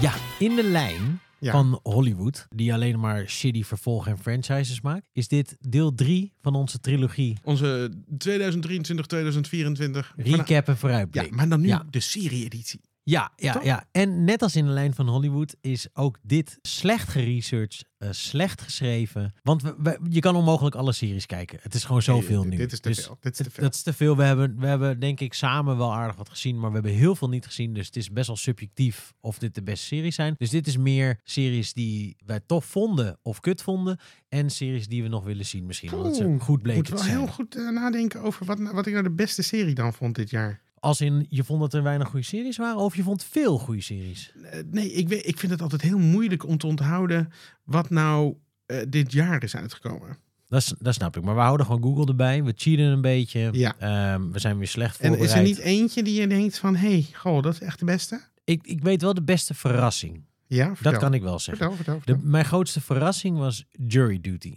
Ja, in de lijn Ja. van Hollywood, die alleen maar shitty vervolg- en franchises maakt, is dit deel 3 van onze trilogie Onze 2023, 2024. Recap en Ja, vooruitblik. maar dan nu Ja. de serie-editie. Ja, ja, Toch? ja. En net als in de lijn van Hollywood is ook dit slecht geresearched, eh, slecht geschreven. Want we, we- je kan onmogelijk alle series kijken. Het is gewoon zoveel Nee, nu. dit is te Dus veel. Dit is te veel. Dat is te veel. We hebben, we hebben denk ik samen wel aardig wat gezien, maar we hebben heel veel niet gezien. Dus het is best wel subjectief of dit de beste series zijn. Dus dit is meer series die wij tof vonden of kut vonden. En series die we nog willen zien misschien. Omdat ze goed Ik bleken moet te wel zijn. heel goed eh, nadenken over wat, wat ik nou de beste serie dan vond dit jaar. Als in, je vond dat er weinig goede series waren of je vond veel goede series? Eh, nee, ik, weet, ik vind het altijd heel moeilijk om te onthouden wat nou eh, dit jaar is uitgekomen. Dat, dat snap ik. Maar we houden gewoon Google erbij. We cheaten een beetje. Ja. Ehm, we zijn weer slecht En voorbereid. is er niet eentje die je denkt van, hé, hey, goh, dat is echt de beste? ik, ik weet wel de beste verrassing. Ja, vertel. Dat kan ik wel zeggen. Vertel, vertel, De, mijn grootste verrassing was Jury Duty.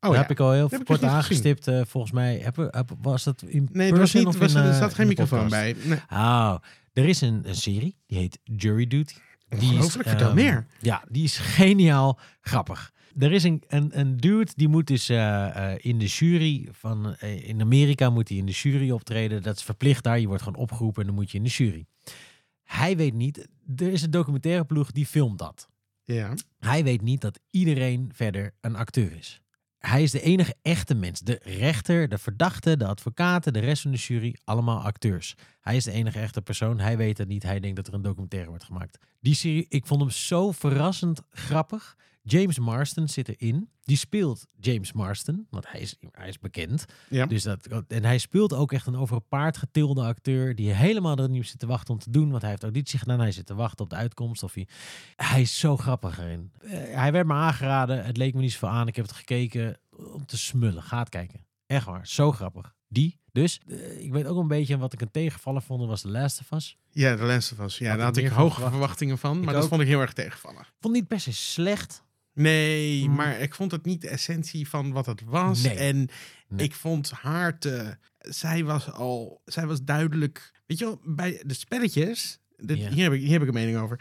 Oh, Daar heb ik al heel heb kort aangestipt. eh, volgens mij heb, heb- was dat in Nee, er, was niet, was, in, er eh, zat geen microfoon bij. Nee, Oh, er is een, een serie die heet Jury Duty. Die is, vertel ehm, meer. Ja, die is geniaal grappig. Er is een, een, een dude die moet dus eh, eh, in de jury van... eh, in Amerika moet hij in de jury optreden. Dat is verplicht daar. Je wordt gewoon opgeroepen en dan moet je in de jury. Hij weet niet... Er is een documentaire ploeg die filmt dat. Ja. Hij weet niet dat iedereen verder een acteur is. Hij is de enige echte mens. De rechter, de verdachte, de advocaten, de rest van de jury, allemaal acteurs. Hij is de enige echte persoon. Hij weet het niet. Hij denkt dat er een documentaire wordt gemaakt. Die serie, ik vond hem zo verrassend grappig. James Marston zit erin. Die speelt James Marston, want hij is, hij is bekend. Ja. Dus dat, en hij speelt ook echt een over een paard getilde acteur die helemaal er niet zit te wachten om te doen. Want hij heeft auditie gedaan, hij zit te wachten op de uitkomst. Of hij, hij is zo grappig erin. Eh, hij werd me aangeraden, het leek me niet zoveel aan. Ik heb het gekeken om te smullen. Ga het kijken. Echt waar, zo grappig. Die. Dus eh, ik weet ook een beetje wat ik een tegenvaller vond, was The Last of Us. ja, de Last of Us. Ja, Had daar had ik hoge verwacht. verwachtingen van. Ik Maar dat ook. vond ik heel erg tegenvallen. Ik vond het niet per se slecht. Nee, Mm. maar ik vond het niet de essentie van wat het was. Nee. En Nee. ik vond haar te... Zij was al... Zij was duidelijk... Weet je wel, bij de spelletjes... dit- Ja. hier, heb ik, hier heb ik een mening over.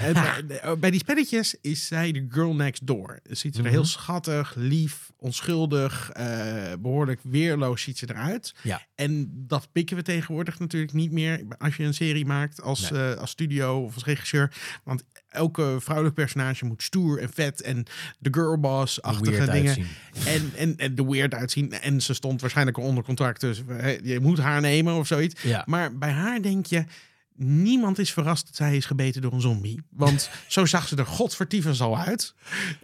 Eh, bij, bij die spelletjes is zij de girl next door. Ziet ze er heel Mhm. schattig, lief, onschuldig, eh, behoorlijk weerloos ziet ze eruit. Ja. En dat pikken we tegenwoordig natuurlijk niet meer als je een serie maakt als, Nee. eh, als studio of als regisseur. Want elke vrouwelijk personage moet stoer en vet en de girlboss-achtige dingen. uitzien. En, en, en de weird uitzien. En ze stond waarschijnlijk onder contract, dus eh, je moet haar nemen of zoiets. Ja. Maar bij haar denk je, niemand is verrast dat zij is gebeten door een zombie. Want zo zag ze er godvertievens al uit.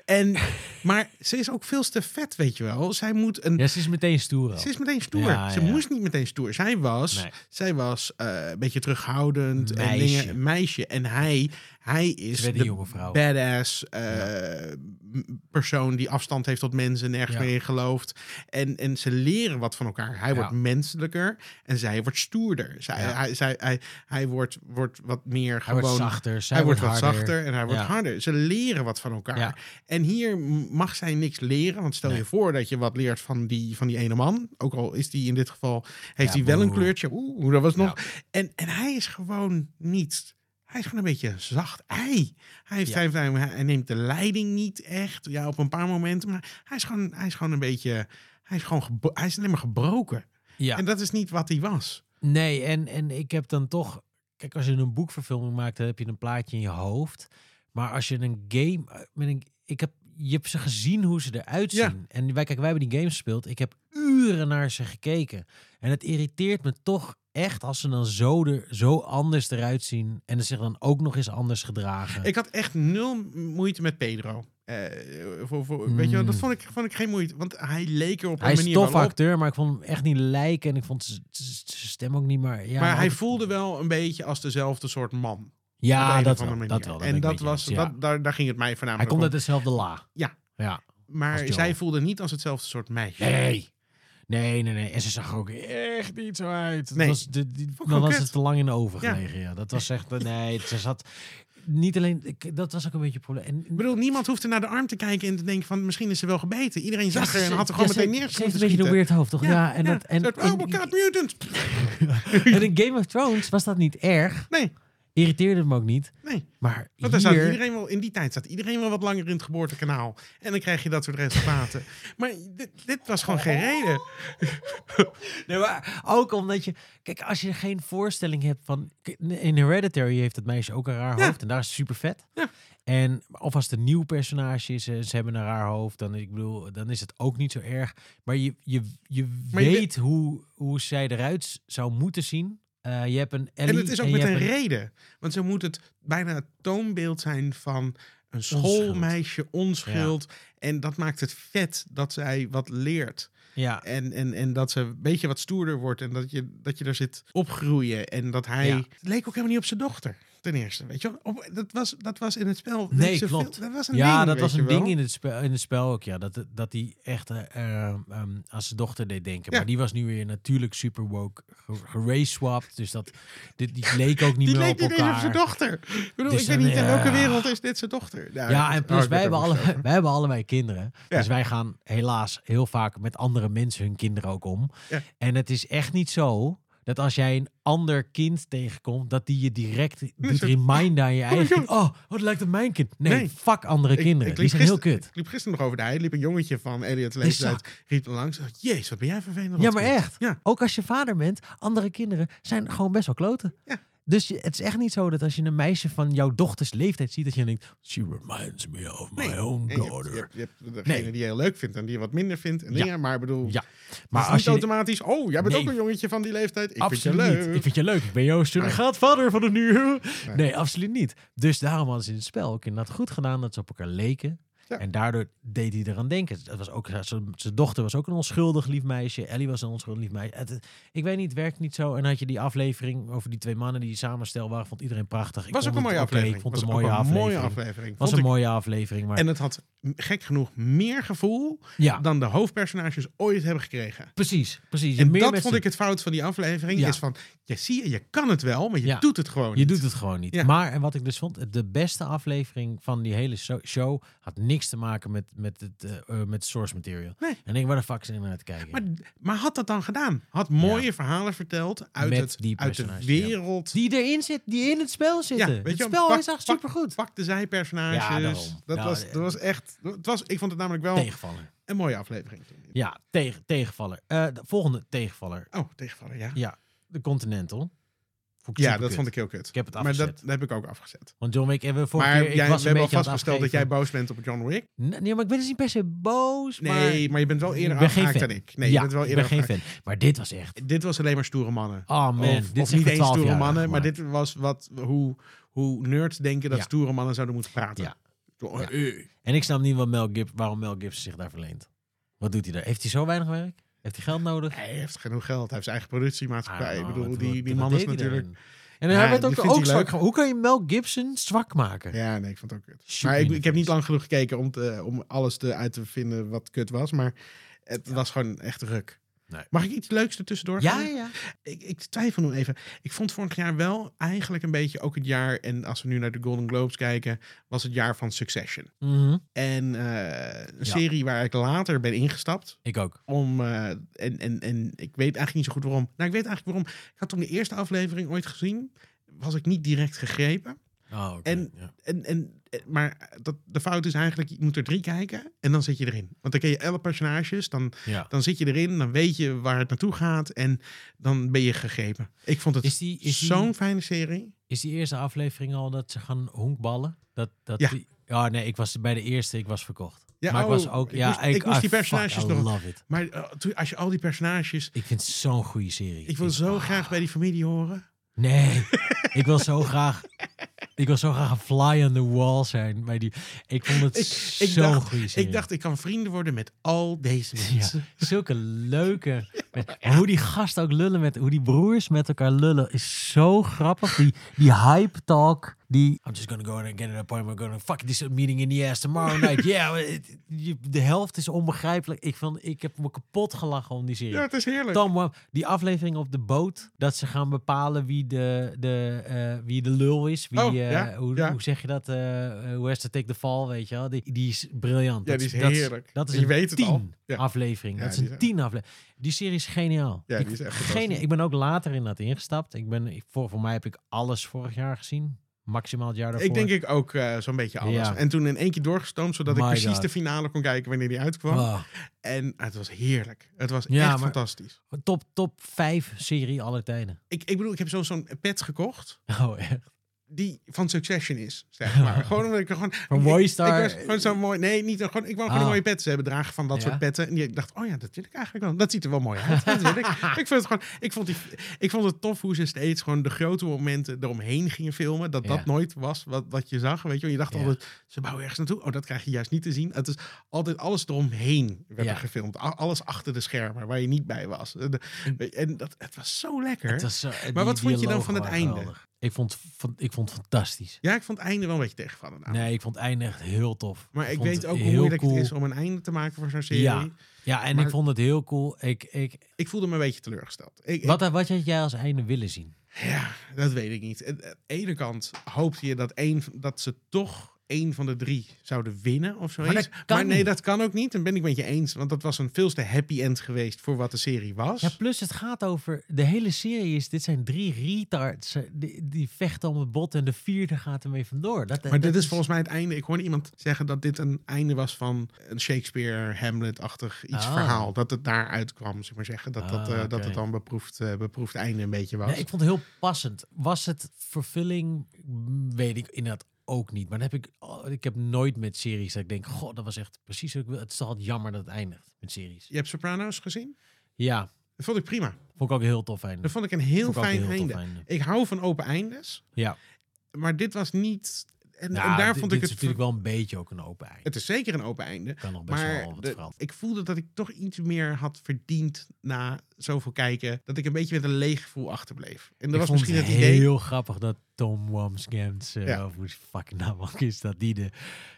En, maar ze is ook veel te vet, weet je wel. Zij moet een... Ja, ze is meteen stoer. Ze is meteen stoer. Ja, ze ja. moest niet meteen stoer. Zij was, Nee. zij was eh, een beetje terughoudend. En dingen, een meisje. En hij, hij is de jonge vrouw. badass eh, persoon die afstand heeft tot mensen, nergens Ja. meer in gelooft. En, en ze leren wat van elkaar. Hij Ja. wordt menselijker en zij wordt stoerder. Zij, hij, zij, hij, hij wordt, wordt wat meer Hij gewoon... wordt zachter, zij hij wordt wat harder. zachter en hij wordt harder. Ze leren wat van elkaar. En hier mag zij niks leren. Want stel Nee. je voor dat je wat leert van die, van die ene man. Ook al is die in dit geval, heeft hij wel een kleurtje. Oeh, dat was nog. En, en hij is gewoon niet. Hij is gewoon een beetje zacht ei. Hij, heeft, Ja. hij, heeft- hij, neemt de leiding niet echt. Ja, op een paar momenten. Maar hij is gewoon, hij is gewoon een beetje. Hij is gewoon hij is alleen maar gebroken. Ja. En dat is niet wat hij was. Nee, en, en ik heb dan toch... Kijk, als je een boekverfilming maakt, dan heb je een plaatje in je hoofd. Maar als je een game... eh, Met een, ik heb, je hebt ze gezien hoe ze eruit zien. Ja. En wij, kijk, wij hebben die games gespeeld. Ik heb uren naar ze gekeken. En het irriteert me toch echt als ze dan zo, er, zo anders eruit zien. En ze zich dan ook nog eens anders gedragen. Ik had echt nul moeite met Pedro. Eh, voor, voor, Weet je dat Mm. vond ik, vond ik geen moeite. Want hij leek er op Hij een is manier tof waarop- acteur, maar ik vond hem echt niet lijken. En ik vond zijn stem ook niet meer... Ja, maar hij voelde wel een beetje als dezelfde soort man. Ja, dat wel, dat wel. dat en dat was, eens, ja. dat, daar, daar ging het mij Hij voornamelijk komt om. uit dezelfde la. Ja. Ja. Maar zij voelde niet als hetzelfde soort meisje. Nee. Nee, nee, nee. En ze zag er ook echt niet zo uit. Het Nee. Was de, die, dan was het te lang in de oven Ja. gelegen. Ja. dat was echt... Nee, ze zat... niet alleen, ik- dat was ook een beetje het probleem. En, Ik bedoel, niemand hoeft er naar de arm te kijken en te denken van misschien is ze wel gebeten. Iedereen zag Ja, er en ze- had er gewoon ja, ze- meteen Ze neergeschoten. heeft een beetje een weird hoofd, toch? Ja, en, dat, en, Mutant. en in Game of Thrones was dat niet erg. Nee, Irriteerde me ook niet. nee. Maar Want hier... iedereen wel, in die tijd zat iedereen wel wat langer in het geboortekanaal. En dan krijg je dat soort resultaten. maar dit, dit was gewoon geen reden. Nee, maar ook omdat je... Kijk, als je geen voorstelling hebt van... In Hereditary heeft het meisje ook een raar Ja. hoofd. En daar is het super vet. Ja. En of als het een nieuw personage is, eh, ze hebben een raar hoofd, dan, ik bedoel, dan is het ook niet zo erg. Maar je, je, je Maar je weet hoe, hoe zij eruit zou moeten zien. Eh, je hebt een Ellie En het is ook met een reden. Want zo moet het bijna het toonbeeld zijn van een schoolmeisje, onschuld. En dat maakt het vet dat zij wat leert. Ja, En, en, en dat ze een beetje wat stoerder wordt. En dat je, dat je er zit opgroeien. En dat hij... Ja. Het leek ook helemaal niet op zijn dochter. Ten eerste, weet je wel. Dat, was, dat was in het spel. Nee, klopt. veel- dat was een ja ding, dat was een ding in het, spel, in het spel ook. Ja, dat, dat hij echt eh, eh, ehm, aan zijn dochter deed denken. Ja. Maar die was nu weer natuurlijk super woke ge- geraceswapped. Dus dat, dit, die leek ook niet Die meer leek op niet eens op elkaar. zijn dochter. Ik bedoel, Dus ik weet dan, niet in welke ja. wereld is dit zijn dochter. Nou, Ja, en plus wij, ben hebben alle, wij hebben allebei kinderen. Ja. Dus wij gaan helaas heel vaak met andere mensen hun kinderen ook om. Ja. En het is echt niet zo dat als jij een ander kind tegenkomt, dat die je direct doet reminden aan je eigen joh. kind. Oh, oh, het lijkt op mijn kind. Nee, Nee. fuck andere Ik- kinderen. ik die zijn heel kut. Ik liep gisteren nog over de hei. liep een jongetje van Elliot leeftijd. Riep langs. Jezus, wat ben jij vervelend. Ja, maar echt. Ja. Ook als je vader bent, andere kinderen zijn gewoon best wel kloten. Ja. Dus je- het is echt niet zo dat als je een meisje van jouw dochters leeftijd ziet, dat je denkt, she reminds me of my Nee. own En je, hebt, daughter. je, hebt, je hebt degene Nee. die je heel leuk vindt en die je wat minder vindt. En Ja. dingen, maar ik bedoel, Ja. maar als als niet je automatisch, oh, jij bent Nee. ook een jongetje van die leeftijd. Ik absoluut vind je leuk. niet. Ik vind je leuk. Ik ben jouw surrogaatvader van het nu. Nee. absoluut niet. Dus daarom hadden ze in het spel ook inderdaad goed gedaan dat ze op elkaar leken. Ja. En daardoor deed hij eraan denken. Dat was ook, zijn dochter was ook een onschuldig lief meisje. Ellie was een onschuldig lief meisje. Het, ik weet niet, het werkt niet zo. En had je die aflening over die twee mannen die samen stel waren, vond iedereen prachtig. Ik was ook een mooie aflevering. Ik vond was het een mooie aflevering. mooie aflevering. was een mooie aflevering. Maar En het had gek genoeg meer gevoel ja, dan de hoofdpersonages ooit hebben gekregen. precies. precies. En meer dat vond ik het fout van die aflevering. Ja. Is van, je zie je, je kan het wel, maar je Ja. doet het gewoon Je niet. doet het gewoon niet. Ja. Maar, en wat ik dus vond, de beste aflevering van die hele show had niks te maken met, met, het, eh, eh, met source material. Nee. En ik waar de fuck er naar te kijken. Maar, maar had dat dan gedaan? Had mooie verhalen verteld uit, Met het, die uit de wereld. die erin zit, die in het spel zitten. weet het je, spel pak- is echt supergoed. Pak de zijpersonages. Dat, Ja, was, eh, dat was echt... Het was, ik vond het namelijk wel Tegenvaller. een mooie aflevering. Ja, tegen, tegenvaller. Eh, de volgende tegenvaller. Oh, tegenvallen, ja. Ja, de Continental. Ik Ja, dat vond ik heel kut. Ik heb het maar afgezet. dat, dat heb ik ook afgezet. Want John Wick hebben we vorige Maar keer... Ik was we een hebben al vastgesteld dat jij boos bent op John Wick. Nee, nee, maar ik ben dus niet per se boos. Nee, maar, je bent wel eerder ik fan. dan ik. Nee, ja, je bent wel ik eerder ben geen fan. Maar dit was echt... Dit was alleen maar stoere mannen. Oh man, of dit of is niet eens stoere 12 mannen, maar dit was wat, hoe, hoe nerds denken dat Ja. stoere mannen zouden moeten praten. Ja. Ja. eh, En ik snap niet wat Mel Gib, waarom Mel Gibson zich daar verleent. Wat doet hij daar? Heeft hij zo weinig werk? Heeft hij geld nodig? Hij heeft genoeg geld. Hij heeft zijn eigen productiemaatschappij. I Ik bedoel, die, die man is natuurlijk... En Ja, hij werd ook, ook zwak. Hoe kan je Mel Gibson zwak maken? Ja, nee, ik vond het ook kut. Super Maar ik, ik heb niet lang genoeg gekeken om, te, om alles te, uit te vinden wat kut was. Maar het was gewoon echt ruk. Nee. Mag ik iets leuks er tussendoor Ja, ja, ja. Ik, ik twijfel nog even. Ik vond vorig jaar wel eigenlijk een beetje ook het jaar... en als we nu naar de Golden Globes kijken... was het jaar van Succession. Mhm. En eh, een Ja. serie waar ik later ben ingestapt... Ik ook. om... eh, en, en, en ik weet eigenlijk niet zo goed waarom. Nou, ik weet eigenlijk waarom. Ik had toen de eerste aflevering ooit gezien... was ik niet direct gegrepen. Oh, oké, En- ja. En, en, maar dat, de fout is eigenlijk, je moet er drie kijken en dan zit je erin. Want dan ken je alle personages, dan, ja. dan zit je erin, dan weet je waar het naartoe gaat en dan ben je gegrepen. Ik vond het Is die, is, die, zo'n fijne serie. is die eerste aflevering al dat ze gaan honkballen? Dat, dat Ja. Die, ja, nee, ik was bij de eerste, ik was verkocht. Ja, maar ik oh, was ook, ik ja, moest- ik moest ah, die personages nog-. Maar eh, toen- als je al die personages... Ik vind het zo'n goede serie. Ik wil zo ah. graag bij die familie horen. Nee, ik wil zo graag. Ik wil zo graag een fly on the wall zijn. Bij die, ik vond het Ik- goede serie. Ik dacht, ik kan vrienden worden met al deze mensen. Zulke leuke. met- Hoe die gasten ook lullen met. Hoe die broers met elkaar lullen. Is zo grappig. Die, die hype talk Die, I'm just gonna go and get an appointment. Gonna fuck this meeting in the ass tomorrow night. Yeah, je- de helft is onbegrijpelijk. Ik, vond, ik heb me kapot gelachen om die serie. Ja, het is heerlijk. Tom, die aflevering op de boot, dat ze gaan bepalen wie de, de, eh, wie de lul is. Wie, Oh, eh, ja, hoe, ja. hoe zeg je dat? eh hoe has to take the fall, weet je wel? Die, die is briljant. Ja, die is dat heerlijk. Dat is Je een weet het tien al. Ja. aflevering. Ja, dat is een tien aflevering. Die serie is geniaal. Ja, die is echt geniaal. Ik ben ook later in dat ingestapt. Ik ben, voor, voor mij heb ik alles vorig jaar gezien. Maximaal het jaar daarvoor. Ik denk ik ook eh, zo'n beetje alles. Ja. En toen in één keer doorgestoomd, zodat ik precies God. de finale kon kijken wanneer die uitkwam. En het was heerlijk. Het was Ja, echt fantastisch. top, top 5 serie aller tijden. Ik, ik bedoel, ik heb zo- zo'n pet gekocht. Oh, echt? Die van Succession is, zeg maar. gewoon omdat ik er gewoon... Van ik- Movistar? Ik, was gewoon zo mooi... Nee, niet, gewoon, ik wou gewoon Ah. een mooie pet. Ze hebben dragen van dat Ja? soort petten. En ik dacht, oh ja, dat wil ik eigenlijk wel. Dat ziet er wel mooi uit. Dat wil ik. ik, vond het gewoon, ik, vond die, ik vond het tof hoe ze steeds gewoon de grote momenten eromheen gingen filmen. Dat dat Ja. nooit was wat, wat je zag. Weet je, je dacht Ja. altijd, ze bouwen ergens naartoe. Oh, dat krijg je juist niet te zien. Het is altijd alles eromheen werd er gefilmd. Alles achter de schermen waar je niet bij was. En, dat, het was zo lekker. Het was zo- die wat vond je dan van het einde? Ik vond, ik vond het fantastisch. Ja, ik vond het einde wel een beetje tegenvallen. nou. Nee, ik vond het einde echt heel tof. Maar ik weet ook hoe moeilijk cool. het is om een einde te maken voor zo'n serie. Ja. Ja, en Maar- ik vond het heel cool. Ik, ik, Ik voelde me een beetje teleurgesteld. Ik- wat, wat had jij als einde willen zien? ja, dat weet ik niet. Aan de ene kant hoopte je dat, één, dat ze toch één van de drie zouden winnen of zoiets. Maar kan nee, niet. dat kan ook niet. Dan ben ik met je eens. Want dat was een veel te happy end geweest voor wat de serie was. Ja, plus het gaat over... De hele serie is... Dit zijn drie retards. eh, Die, die vechten om het bot en de vierde gaat ermee vandoor. Dat, maar dit is volgens mij het einde. Ik hoorde iemand zeggen dat dit een einde was van een Shakespeare, Hamlet-achtig iets Oh. verhaal. Dat het daaruit kwam, zeg maar zeggen. Dat, dat, Ah, eh, dat het dan beproefd, eh, beproefd einde een beetje was. Nee, ik vond het heel passend. Was het vervulling? Weet ik inderdaad ook niet. Maar dan heb ik, oh, ik heb nooit met series dat ik denk, god, dat was echt precies wat ik wil. Het is altijd jammer dat het eindigt met series. Je hebt Sopranos gezien? Ja, Dat vond ik prima. vond ik ook heel tof einde. Dat vond ik een heel fijn heel einde. einde. Ik hou van open eindes, Ja, maar dit was niet. En, Ja, en daar vond dit ik is het. natuurlijk wel een beetje ook een open einde. Het is zeker een open einde. kan nog best Maar wel wat de- verhaal. ik voelde dat ik toch iets meer had verdiend na zoveel kijken. Dat ik een beetje met een leeg gevoel achterbleef. En dat ik was vond misschien het het idee. heel grappig dat Tom Wamsgans, uh, Ja. of hoe fucking naam ook is, dat die de...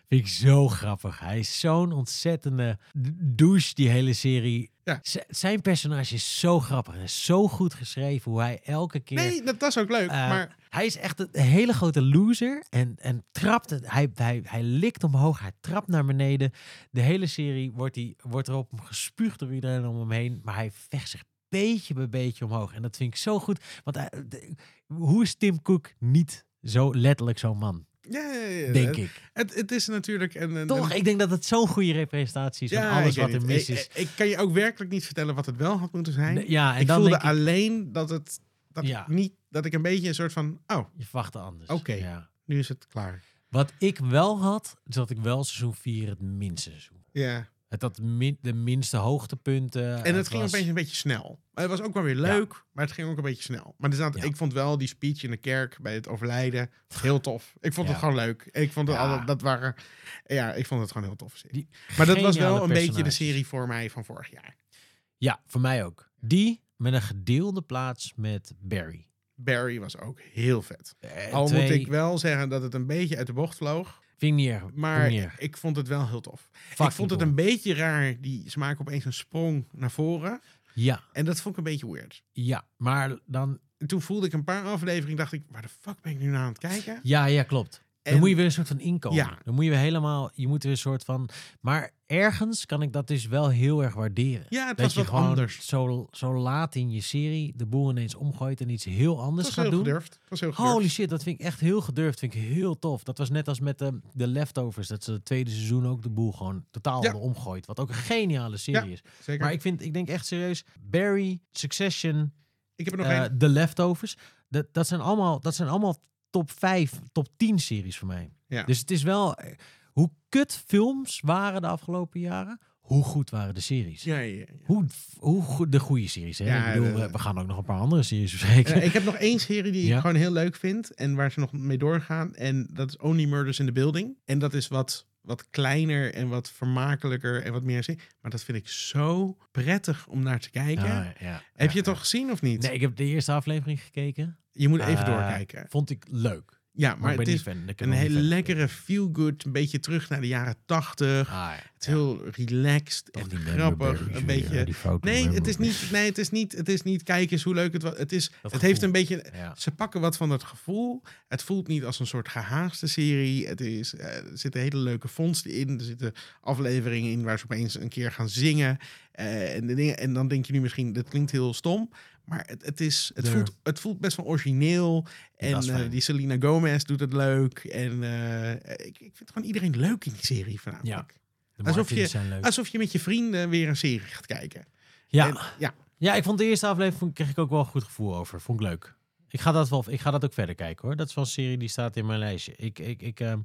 Vind ik zo grappig. Hij is zo'n ontzettende douche, die hele serie. Ja. Zijn personage is zo grappig. Is zo goed geschreven, hoe hij elke keer... Nee, dat was ook leuk. Eh, maar Hij is echt een hele grote loser. En, en trapt het. Hij, hij, hij likt omhoog. Hij trapt naar beneden. De hele serie wordt, hij, wordt er op hem gespuugd door iedereen om hem heen. Maar hij vecht zich beetje bij beetje omhoog. En dat vind ik zo goed. Want de- hoe is Tim Cook niet zo letterlijk zo'n man? ja, ja, ja, Denk het, ik. Het, het is natuurlijk een Toch? Ik denk dat het zo'n goede representatie is van alles wat er mis is. Ik, ik kan je ook werkelijk niet vertellen wat het wel had moeten zijn. Nee, Ja, en ik dan voelde denk ik, alleen dat het. Dat Ja. ik niet. Dat ik een beetje een soort van. Oh, je verwachtte anders. Oké. Ja. nu is het klaar. Wat ik wel had, is dat ik wel seizoen 4 het minste seizoen. Ja. Het had min, de minste hoogtepunten. En het ging was- opeens een beetje snel. Maar het was ook wel weer leuk, maar het ging ook een beetje snel. Maar er Ja. ik vond wel die speech in de kerk bij het overlijden heel tof. Ik vond Ja. het gewoon leuk. Ik vond het alle, dat waren, ja, ik vond het gewoon heel tof. Die Maar dat was wel een beetje de serie voor mij van vorig jaar. Ja, voor mij ook. Die met een gedeelde plaats met Barry. Barry was ook heel vet. Eh, Al twee- moet ik wel zeggen dat het een beetje uit de bocht vloog. Erg. Maar ik vond het wel heel tof. Fucking ik vond het een beetje raar. Die, ze maken opeens een sprong naar voren. Ja, En dat vond ik een beetje weird. ja. Maar dan... En toen voelde ik een paar afleveringen, dacht ik, waar de fuck ben ik nu naar aan het kijken? Ja, ja, klopt. En- Dan moet je weer een soort van inkomen. Ja. Dan moet je weer helemaal... Je moet weer een soort van... Maar ergens kan ik dat dus wel heel erg waarderen. Ja, het dat was je wat gewoon anders. Zo, zo laat in je serie de boel ineens omgooit en iets heel anders gaat heel doen. gedurfd. Het was heel gedurfd. Holy shit, dat vind ik echt heel gedurfd. Vind ik heel tof. Dat was net als met de, de Leftovers. Dat ze het tweede seizoen ook de boel gewoon totaal Ja. omgooid. Wat ook een geniale serie is. Zeker. Maar ik, vind, ik denk echt serieus, Barry, Succession, ik heb er nog één. The Leftovers. Dat, dat, zijn allemaal, dat zijn allemaal top 5, top 10 series voor mij. Ja. Dus het is wel... eh, Hoe kut films waren de afgelopen jaren, hoe goed waren de series. Ja, ja, ja. Hoe, hoe goed de goede series. Hè? Ja, ik bedoel, de- we- gaan ook nog een paar andere series bespreken. Eh, ik heb nog één serie die ik gewoon heel leuk vind. En waar ze nog mee doorgaan. En dat is Only Murders in the Building. En dat is wat, wat kleiner en wat vermakelijker en wat meer zin. Maar dat vind ik zo prettig om naar te kijken. Ah, ja, heb ja, je het toch gezien of niet? Nee, ik heb de eerste aflevering gekeken. Je moet even Eh, doorkijken. Vond ik leuk. Ja, Maar, het is een hele lekkere feel-good, een beetje terug naar de jaren tachtig. Ah, ja. Het is heel relaxed Toch en grappig. Een beetje... Nee, het is niet, nee, het is niet, het is niet, kijk eens hoe leuk het was. Het, is, het gevoel. heeft een beetje, Ja. ze pakken wat van dat gevoel. Het voelt niet als een soort gehaaste serie. Het is, eh, er zitten hele leuke vondsten in. Er zitten afleveringen in waar ze opeens een keer gaan zingen. Eh, en, de dingen, en dan denk je nu misschien, dat klinkt heel stom. Maar het, het, is, het, voelt, het voelt best wel origineel. En eh, die Selena Gomez doet het leuk. En eh, ik, ik vind gewoon iedereen leuk in die serie vanavond. Ja. De Alsof je- zijn leuk. Alsof je met je vrienden weer een serie gaat kijken. Ja. En- ja. ja, ik vond de eerste aflevering kreeg ik ook wel een goed gevoel over. Vond ik leuk. Ik ga dat, wel, ik ga dat ook verder kijken hoor. Dat is wel een serie die staat in mijn lijstje. Ik, ik, ik, ehm,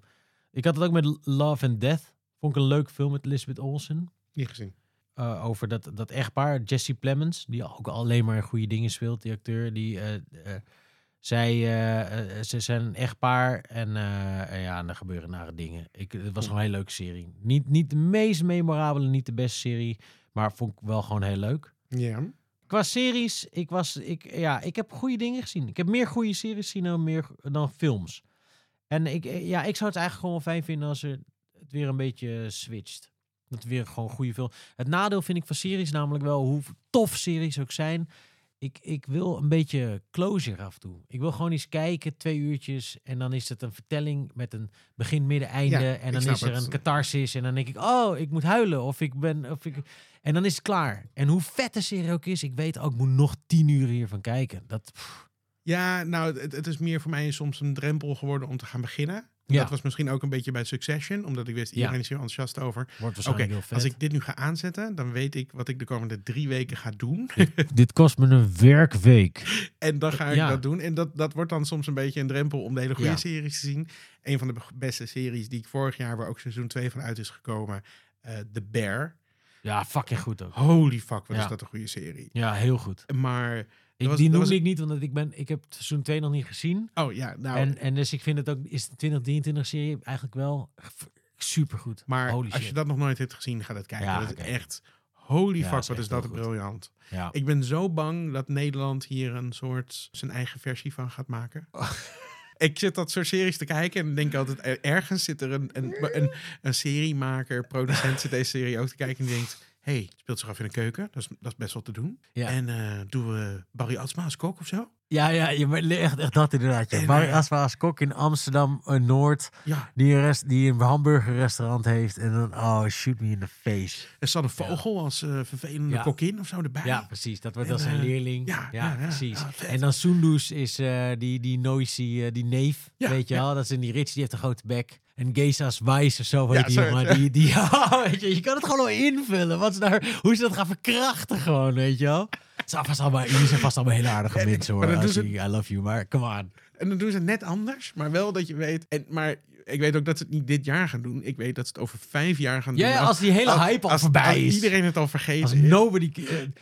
ik had het ook met Love and Death. Vond ik een leuk film met Elizabeth Olsen. Niet gezien. Eh, over dat, dat echtpaar, Jesse Plemons, die ook alleen maar goede dingen speelt, die acteur. Die, eh, zij, ze zijn een echtpaar en en ja, en er gebeuren nare dingen. Ik, het was een hele leuke serie. Niet, niet de meest memorabele, niet de beste serie, maar vond ik wel gewoon heel leuk. Ja. Qua series, ik, was, ik, ja, ik heb goede dingen gezien. Ik heb meer goede series gezien dan, meer, dan films. En ik, ja, ik zou het eigenlijk gewoon fijn vinden als er het weer een beetje switcht. Dat weer gewoon goede film. Het nadeel vind ik van series namelijk wel, hoe tof series ook zijn. Ik, ik wil een beetje closure af en toe. Ik wil gewoon eens kijken, twee uurtjes. En dan is het een vertelling met een begin, midden, einde. Ja, en dan is er het. een catharsis. En dan denk ik, oh, ik moet huilen. Of ik ben... Of ik, en dan is het klaar. En hoe vet de serie ook is, ik weet ook, ik moet nog tien uur hiervan kijken. Dat, pff, Ja, nou, het, het is meer voor mij soms een drempel geworden om te gaan beginnen. Ja. Dat was misschien ook een beetje bij Succession, omdat ik wist, iedereen Ja. is hier enthousiast over. wordt Oké, waarschijnlijk heel vet. als ik dit nu ga aanzetten, dan weet ik wat ik de komende drie weken ga doen. Dit kost me een werkweek. en dan ga ik Ja. dat doen. En dat, dat wordt dan soms een beetje een drempel om de hele goede Ja. series te zien. Een van de be- beste series die ik vorig jaar, waar ook seizoen 2 van uit is gekomen, eh The Bear. Ja, fucking goed ook. Holy fuck, wat Ja. is dat een goede serie. Ja, heel goed. Maar, Ik, was- die noemde was- ik niet, want ik, ben, ik heb seizoen 2 nog niet gezien. oh ja, nou, en, en dus ik vind het ook, is de 2023 serie eigenlijk wel supergoed. maar Holy als shit. je dat nog nooit hebt gezien, ga dat kijken. Ja, dat is echt, holy Ja, fuck, is wat is dat briljant. Ja. Ik ben zo bang dat Nederland hier een soort zijn eigen versie van gaat maken. Ik zit dat soort series te kijken en denk altijd, er- ergens zit er een, een, een, een seriemaker, producent zit deze serie ook te kijken en die denkt, hey, speelt zich af in een keuken, dat is, dat is best wel te doen. Ja. En eh, doen we Barry Atsma als kok of zo? Ja, ja, je echt, echt dat inderdaad. Ja. En, Maar eh, als we als kok in Amsterdam eh, Noord, Ja, die een, rest, die een hamburgerrestaurant heeft en dan, oh, shoot me in the face. er zat een vogel als eh, vervelende Ja. kokin of zo erbij. Ja, precies. Dat wordt En, dan zijn leerling. ja, precies. Vet. en dan Sundus is die, die noisy, die neef, weet je wel. Dat is in die Rich, die heeft een grote bek. En Geza's Weiss of zo, weet Ja, die jongen. Die, die, ja, weet je, je kan het gewoon wel invullen. Wat ze daar, hoe ze dat gaan verkrachten gewoon, weet je wel. Het zijn vast allemaal, jullie zijn vast allemaal hele aardige En- mensen hoor. I love you, maar come on. En dan doen ze het net anders, maar wel dat je weet. En, maar ik weet ook dat ze het niet dit jaar gaan doen. Ik weet dat ze het over vijf jaar gaan doen. Ja, als die hele hype al voorbij als is. iedereen het al vergeten is. nobody...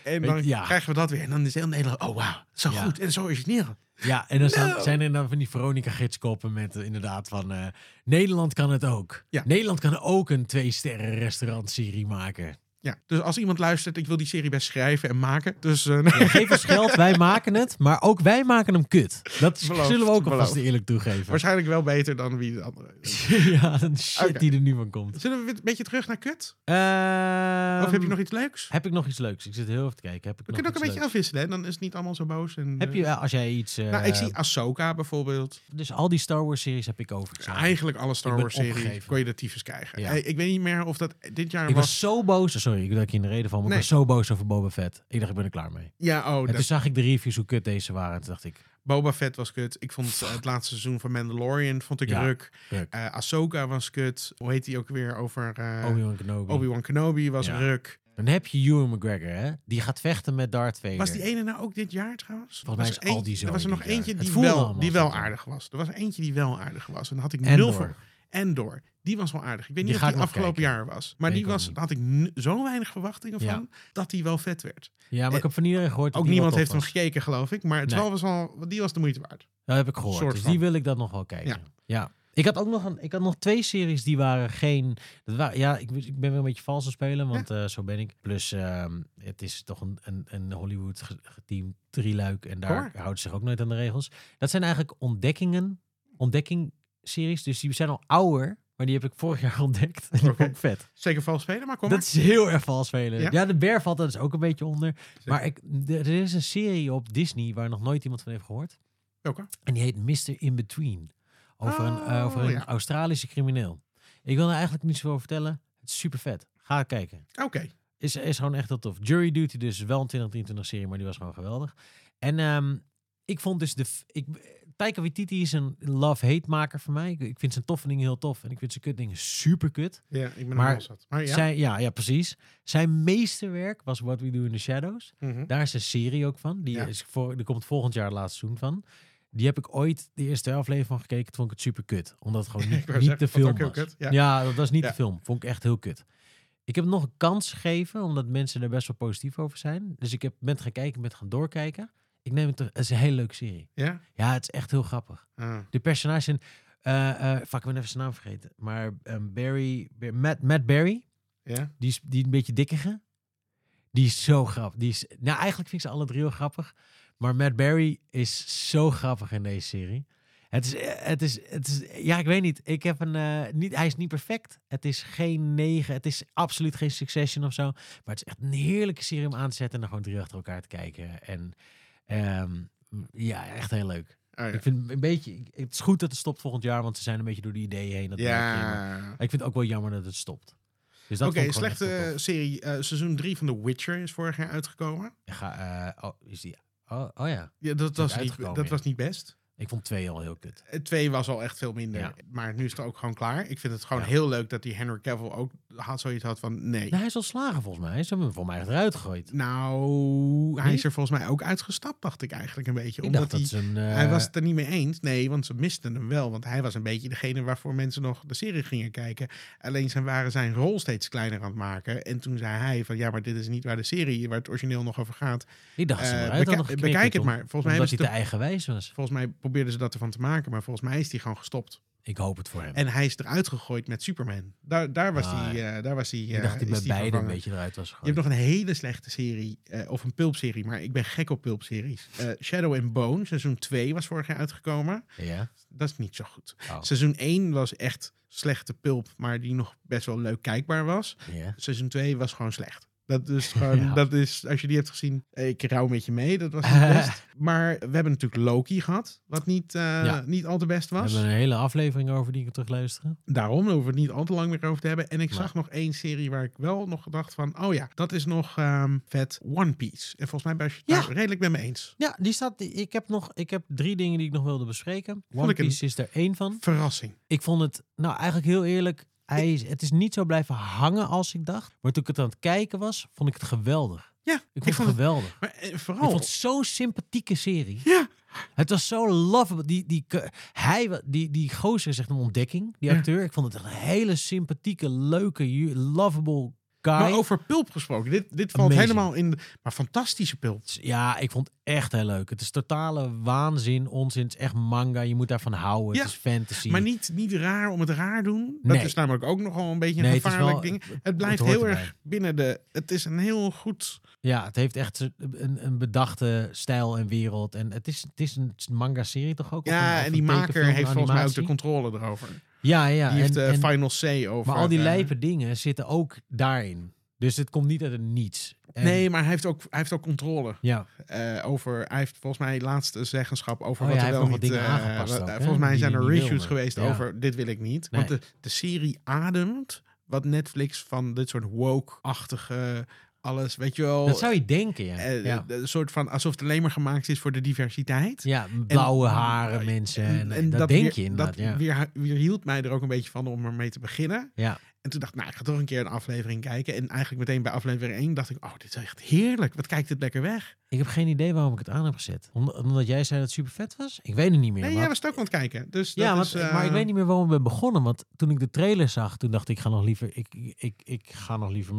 eh, En dan ja. krijgen we dat weer. En dan is heel Nederland, oh wauw, zo Ja. goed en zo origineel. Ja, en dan zijn, No. zijn er dan van die Veronica gidskoppen met eh, inderdaad van... eh, Nederland kan het ook. Ja. Nederland kan ook een twee-sterren restaurantserie maken. Ja, dus als iemand luistert, ik wil die serie best schrijven en maken. Dus eh, Ja, geef ons geld, wij maken het. Maar ook wij maken hem kut. Dat Beloofd, zullen we ook alvast eerlijk toegeven. waarschijnlijk wel beter dan wie de andere. ja, een shit die er nu van komt. Zullen we een beetje terug naar kut? Ehm, of heb je nog iets leuks? Heb ik nog iets leuks? Ik zit heel even te kijken. Heb ik We nog kunnen ook een beetje afwisselen. Hè? Dan is het niet allemaal zo boos. En, Heb eh, je, eh, als jij iets... eh, nou, ik zie Ahsoka bijvoorbeeld. Dus al die Star Wars series heb ik overgeslagen. Eigenlijk alle Star Ik Wars series kon je de tyfus krijgen. Ja. Eh, Ik weet niet meer of dat dit jaar Ik was. was zo boos. Sorry, ik dat ik je in de reden van. Maar Nee. ik was zo boos over Boba Fett. Ik dacht, ik ben er klaar mee. Ja, oh, En dat, toen zag ik de reviews hoe kut deze waren. En toen dacht ik, Boba Fett was kut. Ik vond eh, het laatste seizoen van Mandalorian vond ik Ja, ruk. ruk. Eh Ahsoka was kut. Hoe heet die ook weer over eh, Obi-Wan Kenobi. Obi-Wan Kenobi was Ja. ruk. Dan heb je Ewan McGregor, hè? Die gaat vechten met Darth Vader. Was die ene nou ook dit jaar trouwens? Volgens mij is al die zo Er was er nog jaar. eentje die wel, die wel aardig was. Er was er eentje die wel aardig was. En dan had ik nul voor. Endor. Die was wel aardig. Ik weet Die niet of die afgelopen kijken. jaar was. Maar die was, had ik zo weinig verwachtingen Ja. van. Dat die wel vet werd. Ja, maar ik heb van iedereen gehoord Ook niemand heeft hem gekeken geloof ik. Maar het Nee. wel was wel, die was de moeite waard. Dat heb ik gehoord. Dus die wil ik dan nog wel kijken. Ja. Ja. Ik had ook nog, een, ik had nog twee series die waren geen... Dat waren, ja, ik, ik ben wel een beetje vals aan het spelen, want eh, zo ben ik. Plus, ehm, het is toch een, een, een Hollywood geteamd drieluik. En daar Hoor. houdt zich ook nooit aan de regels. Dat zijn eigenlijk ontdekkingen ontdekking-series. Dus die zijn al ouder, maar die heb ik vorig jaar ontdekt. En die vond ik vet. Zeker vals spelen, maar kom Dat maar. is heel erg vals spelen. Ja? Ja, de bear valt er dus ook een beetje onder. Maar ik, er is een serie op Disney waar nog nooit iemand van heeft gehoord. Welke? En die heet Mr. In Between. Over een, Oh, over een ja. Australische crimineel. Ik wil er eigenlijk niet zoveel over vertellen. Het is super vet. Ga kijken. Oké. Is, is gewoon echt heel tof. Jury Duty dus wel een 2023 serie, maar die was gewoon geweldig. En ehm, ik vond dus de... Ik, Taika Waititi is een love-hate maker voor mij. Ik, ik vind zijn toffe dingen heel tof. En ik vind zijn kut dingen super kut. Ja, ik ben Maar er zat. Maar ja. Zijn, ja, ja, precies. Zijn meesterwerk was What We Do in the Shadows. Mhm. Daar is een serie ook van. Die Ja. is voor, er komt volgend jaar laatste seizoen van. Die heb ik ooit de eerste aflevering van gekeken. Toen vond ik het super kut. Omdat het gewoon niet, wou niet zeggen, de film was. kut, ja. Ja. dat was niet de film. Vond ik echt heel kut. Ik heb het nog een kans gegeven, omdat mensen er best wel positief over zijn. Dus ik heb met gaan kijken, met gaan doorkijken. Ik neem het, te- het is een hele leuke serie. Ja? Ja, het is echt heel grappig. Ah. De personages zijn, eh eh fuck, ik ben even zijn naam vergeten. Maar ehm, Barry, Bar- Matt, Matt Barry, Ja? die is die een beetje dikkige. Die is zo grappig. Die is, nou, eigenlijk vind ik ze alle drie heel grappig. Maar Matt Barry is zo grappig in deze serie. Het is, eh, het is, het is ja, ik weet niet. Ik heb een, niet. Hij is niet perfect. Het is geen negen. Het is absoluut geen Succession of zo. Maar het is echt een heerlijke serie om aan te zetten en dan gewoon drie achter elkaar te kijken. En ehm, ja, echt heel leuk. Oh, ja. Ik vind een beetje. Het is goed dat het stopt volgend jaar, want ze zijn een beetje door die ideeën heen. Dat Ja. ik vind het ook wel jammer dat het stopt. Dus Oké, ik slechte serie. eh, seizoen 3 van The Witcher is vorig jaar uitgekomen. Ik ga, eh, oh, is die, oh, oh ja. Ja, dat, was, niet, dat ja. was niet best. Ik vond twee al heel kut. Het twee was al echt veel minder. Ja. Maar nu is het ook gewoon klaar. Ik vind het gewoon Ja. heel leuk dat die Henry Cavill ook had zoiets had van nee. Nou, hij is al slagen volgens mij. Ze hebben hem volgens mij eruit gegooid. Nou, hij is er volgens mij ook uitgestapt, dacht ik eigenlijk een beetje. Ik omdat hij, een... eh, hij was het er niet mee eens. Nee, want ze misten hem wel. Want hij was een beetje degene waarvoor mensen nog de serie gingen kijken. Alleen ze waren zijn rol steeds kleiner aan het maken. En toen zei hij van ja, maar dit is niet waar de serie, waar het origineel nog over gaat. Ik dacht ze eruit beka- hadden geknikkerd, bekijk het maar. Volgens mij hebben hij te eigenwijs was. Volgens mij probeerden ze dat ervan te maken, maar volgens mij is hij gewoon gestopt. Ik hoop het voor hem. En hij is eruit gegooid met Superman. Daar, daar was Ah, hij. eh, daar was hij. ik eh, dacht hij is bij hij beide een beetje eruit was Je gegooid. hebt nog een hele slechte serie, eh, of een pulpserie, maar ik ben gek op pulpseries. Eh Shadow and Bone, seizoen 2 was vorig jaar uitgekomen. Ja? Dat is niet zo goed. Oh, Seizoen 1 was echt slechte pulp, maar die nog best wel leuk kijkbaar was. ja. Seizoen 2 was gewoon slecht. Dat is gewoon, Ja. dat is, als je die hebt gezien, ik rouw met je mee, dat was niet best. Maar we hebben natuurlijk Loki gehad, wat niet, eh, Ja. niet al te best We was. hebben een hele aflevering over die ik terug luisteren. Daarom daar hoeven we het niet al te lang meer over te hebben. En ik Maar- zag nog één serie waar ik wel nog gedacht van... oh ja, dat is nog ehm, vet One Piece. En volgens mij ben je het Ja. daar redelijk met me eens. Ja, die staat. Ik heb nog. Ik heb drie dingen die ik nog wilde bespreken. One Piece is er één van. Verrassing. Ik vond het, nou eigenlijk heel eerlijk, het is niet zo blijven hangen als ik dacht. Maar toen ik het aan het kijken was, vond ik het geweldig. Ja, Ik vond, vond het het- geweldig. Maar eh, Ik vooral... vond het zo'n sympathieke serie. Ja, Het was zo lovable. Die, die, hij, die, die gozer is echt een ontdekking, die Ja. acteur. Ik vond het een hele sympathieke, leuke, lovable maar over pulp gesproken. Dit, dit valt Amazing. helemaal in... De, maar fantastische pulp. Ja, ik vond het echt heel leuk. Het is totale waanzin, onzin. Het is echt manga. Je moet daarvan houden. Ja, Het is fantasy. Maar niet, niet raar om het raar doen. Dat Nee. is namelijk ook nogal een beetje een Nee, het gevaarlijk wel- ding. het- Het blijft heel erbij. erg binnen de... Het is een heel goed... Ja, het heeft echt een, een bedachte stijl en wereld. En het is, het is een manga-serie toch ook? Een- Ja, en die maker heeft volgens mij ook de controle erover. Ja, ja. Die heeft en- final say over... maar al die eh, lijpe dingen zitten ook daarin. Dus het komt niet uit het niets. En- Nee, maar hij heeft ook, hij heeft ook controle. Ja, eh, over. Hij heeft volgens mij laatste zeggenschap over Oh wat ja, er wel heeft niet. dingen eh, aangepast ook, volgens mij die zijn er wilde. geweest Ja. over dit wil ik niet. Nee. Want de, de serie ademt wat Netflix van dit soort woke-achtige alles, weet je wel. dat zou je denken, ja. eh, ja. Een soort van alsof het alleen maar gemaakt is voor de diversiteit. ja, blauwe en- haren mensen. En, dat, denk weer- je inderdaad, Dat ja. weer, weer hield mij er ook een beetje van om ermee te beginnen. ja. En toen dacht ik, nou, ik ga toch een keer een aflevering kijken. En eigenlijk meteen bij aflevering 1 dacht ik, oh, dit is echt heerlijk. Wat kijkt dit lekker weg. Ik heb geen idee waarom ik het aan heb gezet. Om- Omdat jij zei dat het super vet was? Ik weet het niet meer. Nee, maar- jij was het ook aan het kijken. Dus Ja, dat want, is, eh, maar ik weet niet meer waarom ben begonnen. Want toen ik de trailer zag, toen dacht ik, ik ga nog liever, ik, ik, ik ga nog liever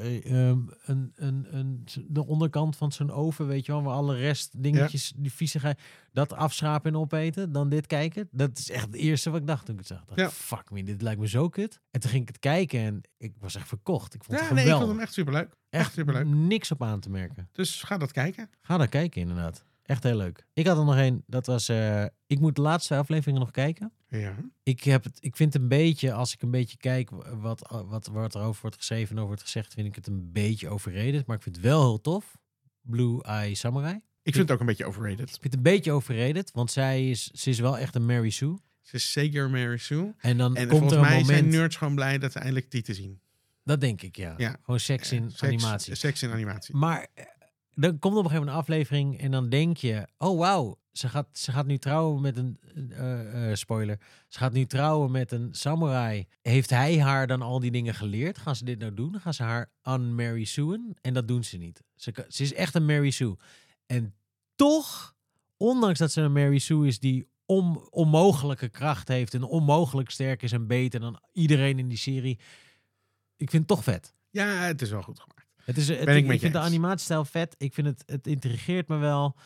eh, ehm, een, een, een, de onderkant van zo'n oven, weet je wel, waar alle rest dingetjes, die viezigheid, dat afschrapen en opeten, dan dit kijken. Dat is echt het eerste wat ik dacht toen ik het zag. Dacht, Ja. fuck me, dit lijkt me zo kut. En toen ging ik het kijken en ik was echt verkocht. Ik vond Ja, het nee, ik geweldig. vond hem echt superleuk. Echt superleuk. niks op aan te merken. Dus ga dat kijken. Ga daar kijken inderdaad. Echt heel leuk. Ik had er nog één. Dat was... eh, ik moet de laatste afleveringen nog kijken. Ja. Ik, heb het, ik vind het een beetje, als ik een beetje kijk wat, wat, wat er over wordt geschreven en over wordt gezegd, vind ik het een beetje overrated. Maar ik vind het wel heel tof. Blue Eye Samurai. Ik vind het ook een beetje overrated. Ik vind het een beetje overrated, want zij is, ze is wel echt een Mary Sue. Ze is zeker Mary Sue. En dan En komt volgens er een mij moment... zijn nerds gewoon blij dat ze eindelijk die te zien. Dat denk ik, ja. Ja. Gewoon seks in Seks- animatie. Seks in animatie. Maar eh, dan komt op een gegeven moment een aflevering en dan denk je, oh wauw, ze gaat, ze gaat nu trouwen met een, eh, eh, spoiler, ze gaat nu trouwen met een samurai. Heeft hij haar dan al die dingen geleerd? Gaan ze dit nou doen? Gaan ze haar unmarry Suen? En dat doen ze niet. Ze, ze is echt een Mary Sue. En toch, ondanks dat ze een Mary Sue is die om, onmogelijke kracht heeft en onmogelijk sterk is en beter dan iedereen in die serie, ik vind het toch vet. Ja, het is wel goed gemaakt. Het is, het, Ben ik ik met vind de animatiestijl vet. Ik vind het, het intrigeert me wel.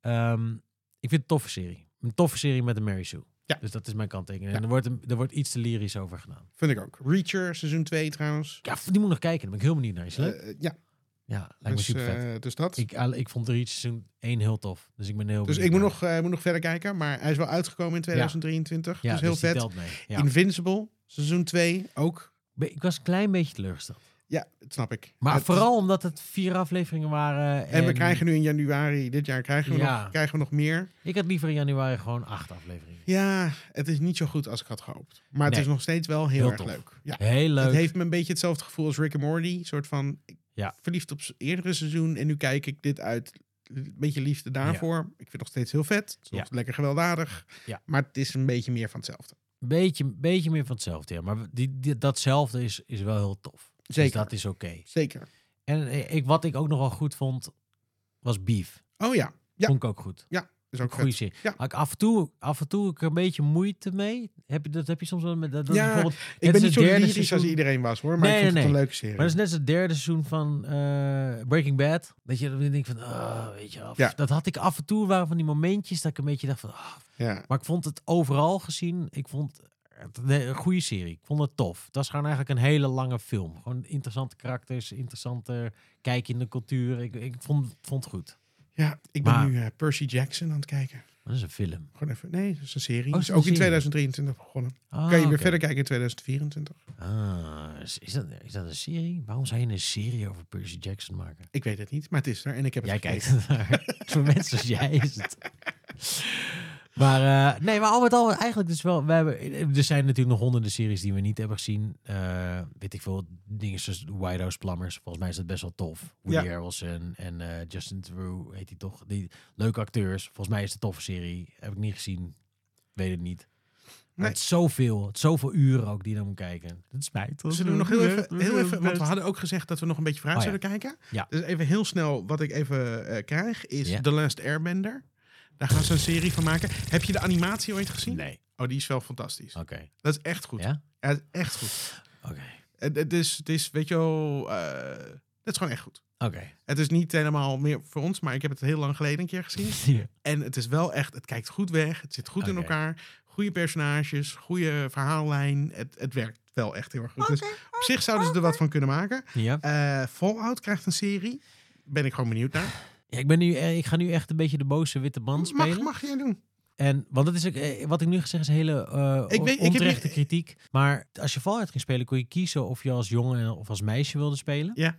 Ehm, ik vind het een toffe serie. Een toffe serie met een Mary Sue. Ja. Dus dat is mijn kanttekening. Ja. En er wordt, een, er wordt iets te lyrisch over gedaan. Vind ik ook. Reacher, seizoen 2 trouwens. Ja, die moet nog kijken. Daar ben ik heel benieuwd naar. Is het leuk? Eh, ja, ja, lijkt me dus, super vet. eh, dus dat. ik, al- ik vond Reach seizoen 1 heel tof. Dus ik ben heel dus ik moet nog, eh, moet nog verder kijken. Maar hij is wel uitgekomen in 2023. Ja, dus heel die vet. Invincible, seizoen 2 ook. Ik was een klein beetje teleurgesteld. Ja, dat snap ik. Maar Het- vooral omdat het vier afleveringen waren. En we krijgen nu in januari, dit jaar krijgen we, Ja. nog, krijgen we nog meer. Ik had liever in januari gewoon acht afleveringen. Ja, het is niet zo goed als ik had gehoopt. Maar het Nee. is nog steeds wel heel, Heel erg tof. leuk. Ja. Heel leuk. Het heeft me een beetje hetzelfde gevoel als Rick and Morty. soort van Ja. verliefd op eerdere seizoen. En nu kijk ik dit uit een beetje liefde daarvoor. Ik vind het nog steeds heel vet. Het is nog Ja. lekker gewelddadig. Ja. Maar het is een beetje meer van hetzelfde. Beetje, beetje meer van hetzelfde, ja. Maar die, die, datzelfde is, is wel heel tof. Zeker. Dus dat is oké. Zeker. En ik, wat ik ook nog wel goed vond, was Beef. Oh ja, Ja. Vond ik ook goed. Is ook vet. serie. Ja. Ik af en toe, af en toe ik een beetje moeite mee. Heb je, dat heb je soms wel met dat, dat Ja, bijvoorbeeld. Ik ben niet zo lyrisch seizoen. als iedereen was hoor. Maar Nee, ik vond nee, het een nee. leuke serie. Maar dat is net het derde seizoen van eh, Breaking Bad. Dat je dan denkt van, ah, weet je wel. Ja. Dat had ik af en toe, waren van die momentjes dat ik een beetje dacht van, ah, ja. Maar ik vond het overal gezien, ik vond het een goede serie. Ik vond het tof. Het was gewoon eigenlijk een hele lange film. Gewoon interessante karakters, interessante kijk in de cultuur. Ik, ik vond, vond het goed. Ja, ik ben Maar- nu eh, Percy Jackson aan het kijken. Dat is een film. Gewoon even. Nee, dat is een serie. Oh, is ook in serie? 2023 begonnen. Ah, kan je weer verder kijken in 2024? Ah, is, is dat, is dat een serie? Waarom zou je een serie over Percy Jackson maken? Ik weet het niet, maar het is er en ik heb het Jij gekeken. kijkt naar. Voor mensen als jij is het. Maar eh, nee, maar al met al eigenlijk dus wel. We hebben, er zijn natuurlijk nog honderden series die we niet hebben gezien. Eh, weet ik veel, dingen zoals White House Plumbers. Volgens mij is dat best wel tof. Woody Ja. Harrelson en eh, Justin Theroux heet hij toch. Die leuke acteurs. Volgens mij is het een toffe serie. Heb ik niet gezien. Weet het niet. Nee. het is zoveel. Het is zoveel uren ook die dan moet kijken. Dat spijt. Zullen we nog heel even, heel even, want we hadden ook gezegd dat we nog een beetje vooruit Oh, ja. zouden kijken. Ja. Dus even heel snel, wat ik even eh, krijg, is Ja. The Last Airbender. Daar gaan ze een serie van maken. Heb je de animatie ooit gezien? Nee. Oh, die is wel fantastisch. Oké. Dat is echt goed. Ja? Ja, dat is echt goed. Oké. Het, het, is, het is, weet je wel, eh, het is gewoon echt goed. Oké. Het is niet helemaal meer voor ons, maar ik heb het heel lang geleden een keer gezien. Ja. En het is wel echt, het kijkt goed weg. Het zit goed in elkaar. Goede personages, goede verhaallijn. Het, het werkt wel echt heel erg goed. Dus op zich zouden ze er wat van kunnen maken. ja. Eh, Fallout krijgt een serie. Ben ik gewoon benieuwd naar. Ja, ik, ben nu, eh, ik ga nu echt een beetje de boze witte man spelen. Mag, mag jij doen? En, want dat is ook, eh, wat ik nu gezegd is hele eh Ik weet- ik heb onterechte niet- kritiek. Maar als je Fallout ging spelen, kon je kiezen of je als jongen of als meisje wilde spelen. Ja.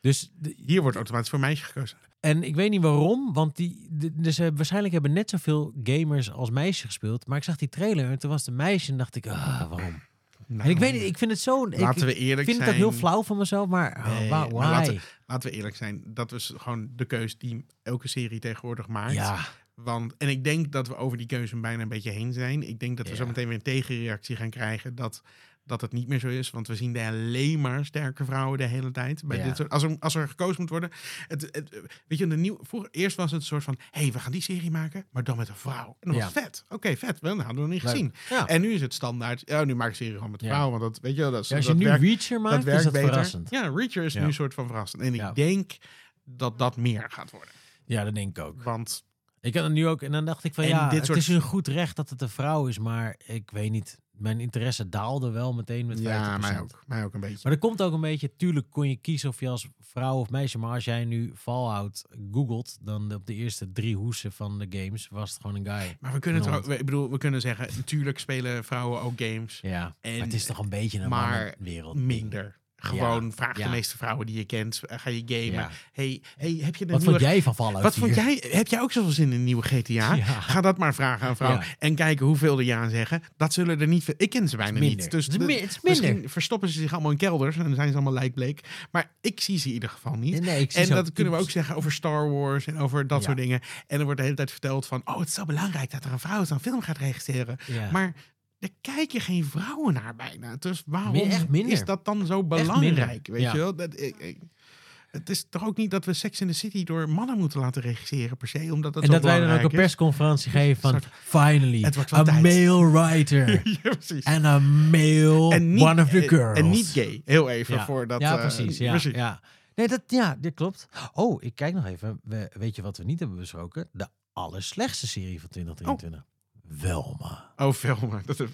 Dus, de- Hier wordt automatisch voor meisje gekozen. en ik weet niet waarom, want die, de, dus, waarschijnlijk hebben net zoveel gamers als meisje gespeeld. Maar ik zag die trailer en toen was de meisje en dacht ik, ah, waarom? Nou, En ik weet niet, ik vind het zo... Ik, Laten we ik eerlijk vind het zijn. ook heel flauw van mezelf, maar laten why? Laten we eerlijk zijn. Dat is gewoon de keus die elke serie tegenwoordig maakt. Ja, Want, en ik denk dat we over die keuze bijna een beetje heen zijn. Ik denk dat we Ja. zo meteen weer een tegenreactie gaan krijgen dat, dat het niet meer zo is. Want we zien de alleen maar sterke vrouwen de hele tijd. Bij Ja. dit soort, als, er, als er gekozen moet worden. Het, het, weet je, de nieuw, vroeger, eerst was het een soort van... hé, hey, we gaan die serie maken, maar dan met een vrouw. En dat Ja. was vet. Oké, vet. Wel, dat hadden we nog niet Leuk. gezien. Ja. En nu is het standaard... Ja, nu maak ik serie gewoon met een vrouw. Want dat, weet je, dat, is- Ja, als je dat nu werkt, Reacher maakt, dat werkt is dat beter. verrassend. Ja, Reacher is nu een soort van verrassend. En ik denk dat dat meer gaat worden. Ja, dat denk ik ook. Want Ik had het nu ook, en dan dacht ik van En ja, dit het soort- is een goed recht dat het een vrouw is, maar ik weet niet. Mijn interesse daalde wel meteen met 50%. Ja, mij ook. Mij ook een beetje. Maar er komt ook een beetje, tuurlijk kon je kiezen of je als vrouw of meisje, maar als jij nu Fallout googelt, dan op de eerste drie hoesen van de games was het gewoon een guy. Maar we kunnen ook, ik bedoel, we kunnen zeggen, natuurlijk spelen vrouwen ook games. Ja, En- het is toch een beetje een maar wereld. Minder. Gewoon Ja, vraag de ja. meeste vrouwen die je kent. eh, Ga je gamen? Ja. Hey, hey, heb je de Wat nieuwe... vond jij van Fallout Wat vond 4? jij? Heb jij ook zoveel zin in een nieuwe GTA? Ga dat maar vragen aan vrouwen. En kijken hoeveel er ja zeggen. Dat zullen er niet veel. Ik ken ze bijna minder. niet. Dus Het is de- mi- het is minder. misschien verstoppen ze zich allemaal in kelders. En dan zijn ze allemaal lijkbleek. Maar ik zie ze in ieder geval niet. Nee, En dat kunnen we ook zeggen over Star Wars en over dat soort dingen. En er wordt de hele tijd verteld van... oh, het is zo belangrijk dat er een vrouw zo'n film gaat regisseren. Ja. Maar daar kijken geen vrouwen naar bijna. Dus waarom is dat dan zo belangrijk? Weet Ja. je wel? Dat, ik, ik- het is toch ook niet dat we Sex in the City door mannen moeten laten regisseren per se, omdat dat en zo dat wij dan ook een persconferentie geven van finally, a tijd. male writer ja, precies. and a male En niet, one of the en- girls. En niet gay. Heel even Ja. voor dat. ja, eh, precies. Ja, precies. ja. Nee, dat, ja, dit klopt. Oh, ik kijk nog even. We, weet je wat we niet hebben besproken? De allerslechtste serie van 2023. Welma. Oh, Velma. Dat heb,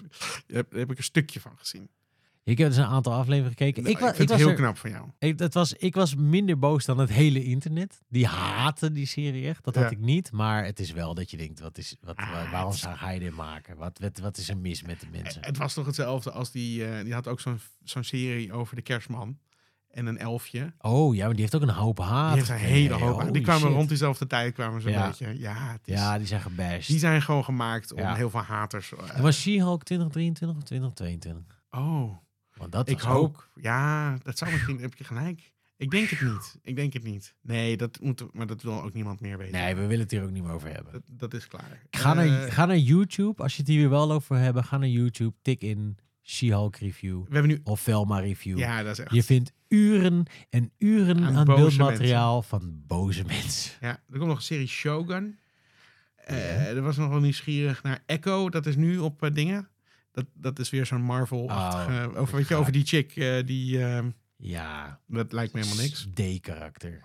daar heb, ik een stukje van gezien. Ik heb dus een aantal afleveringen gekeken. Nou, ik, wa- ik vind ik het was heel er- knap van jou. Ik, dat was, ik was minder boos dan het hele internet. Die haatte die serie echt. Dat had ik niet. Maar het is wel dat je denkt, wat is, wat, Ah, waar- waarom zou hij dit maken? Wat, wat, wat is er mis met de mensen? Het was toch hetzelfde als die. eh, die had ook zo'n zo'n serie over de kerstman. En een elfje. Oh ja, maar die heeft ook een hoop haat. Die heeft een hele hoop. Die kwamen shit. rond diezelfde tijd. kwamen ze een Ja. beetje. Ja, het is, Ja, die zijn gebashed. die zijn gewoon gemaakt om Ja. heel veel haters. En was She-Hulk 2023 of 2022? oh, Want dat ik was ook- hoop. Ja, dat zou misschien. heb je gelijk. Ik denk het niet. Ik denk het niet. Nee, dat moet. Maar dat wil ook niemand meer weten. Nee, we willen het hier ook niet meer over hebben. Dat, dat is klaar. Ga, naar, Eh, ga naar YouTube. Als je het hier wel over hebben, ga naar YouTube. Tik in She-Hulk review we hebben nu. of Velma review. Ja, dat is echt. Je vindt uren en uren Aan beeldmateriaal van boze mensen. Ja, er komt nog een serie Shogun. Eh er was nog wel nieuwsgierig naar Echo. Dat is nu op eh, dingen. Dat, dat is weer zo'n Marvel-achtige... Oh, over, weet je, over die chick. eh, die, eh, Ja. dat lijkt me helemaal niks. D-karakter.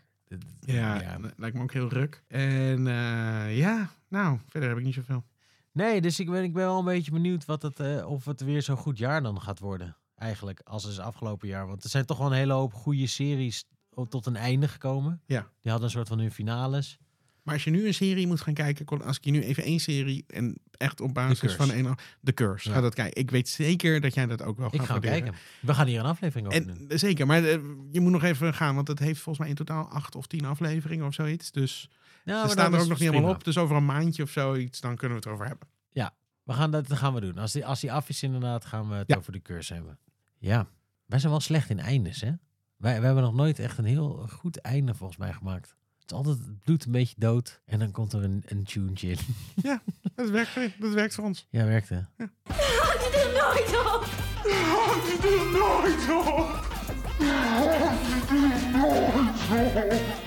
Ja, lijkt me ook heel ruk. En eh, ja, nou, verder heb ik niet zoveel. Nee, dus ik ben, ik ben wel een beetje benieuwd wat het, eh, of het weer zo'n goed jaar dan gaat worden. Eigenlijk, als het is afgelopen jaar. Want er zijn toch wel een hele hoop goede series tot een einde gekomen. Ja. Die hadden een soort van hun finales. Maar als je nu een serie moet gaan kijken, kon- als ik je nu even één serie en echt op basis van een de curse, Ja. ga dat kijken. Ik weet zeker dat jij dat ook wel Ik gaat ga waarderen. kijken. We gaan hier een aflevering over. En eh, zeker, maar eh, je moet nog even gaan, want het heeft volgens mij in totaal acht of tien afleveringen of zoiets. Dus Ja, ze staan er ook nog niet helemaal op. Dus over een maandje of zoiets, dan kunnen we het erover hebben. We gaan dat, dat gaan we doen. Als die, als die af is inderdaad, gaan we het Ja. over de cursus hebben. Ja, wij zijn wel slecht in eindes, hè? Wij, wij hebben nog nooit echt een heel goed einde volgens mij gemaakt. Het is altijd het bloed een beetje dood. En dan komt er een, een tuentje in. Dat werkt, dat werkt voor ons. Ja, werkte. Had je er nooit op? Er nooit op? Er nooit op?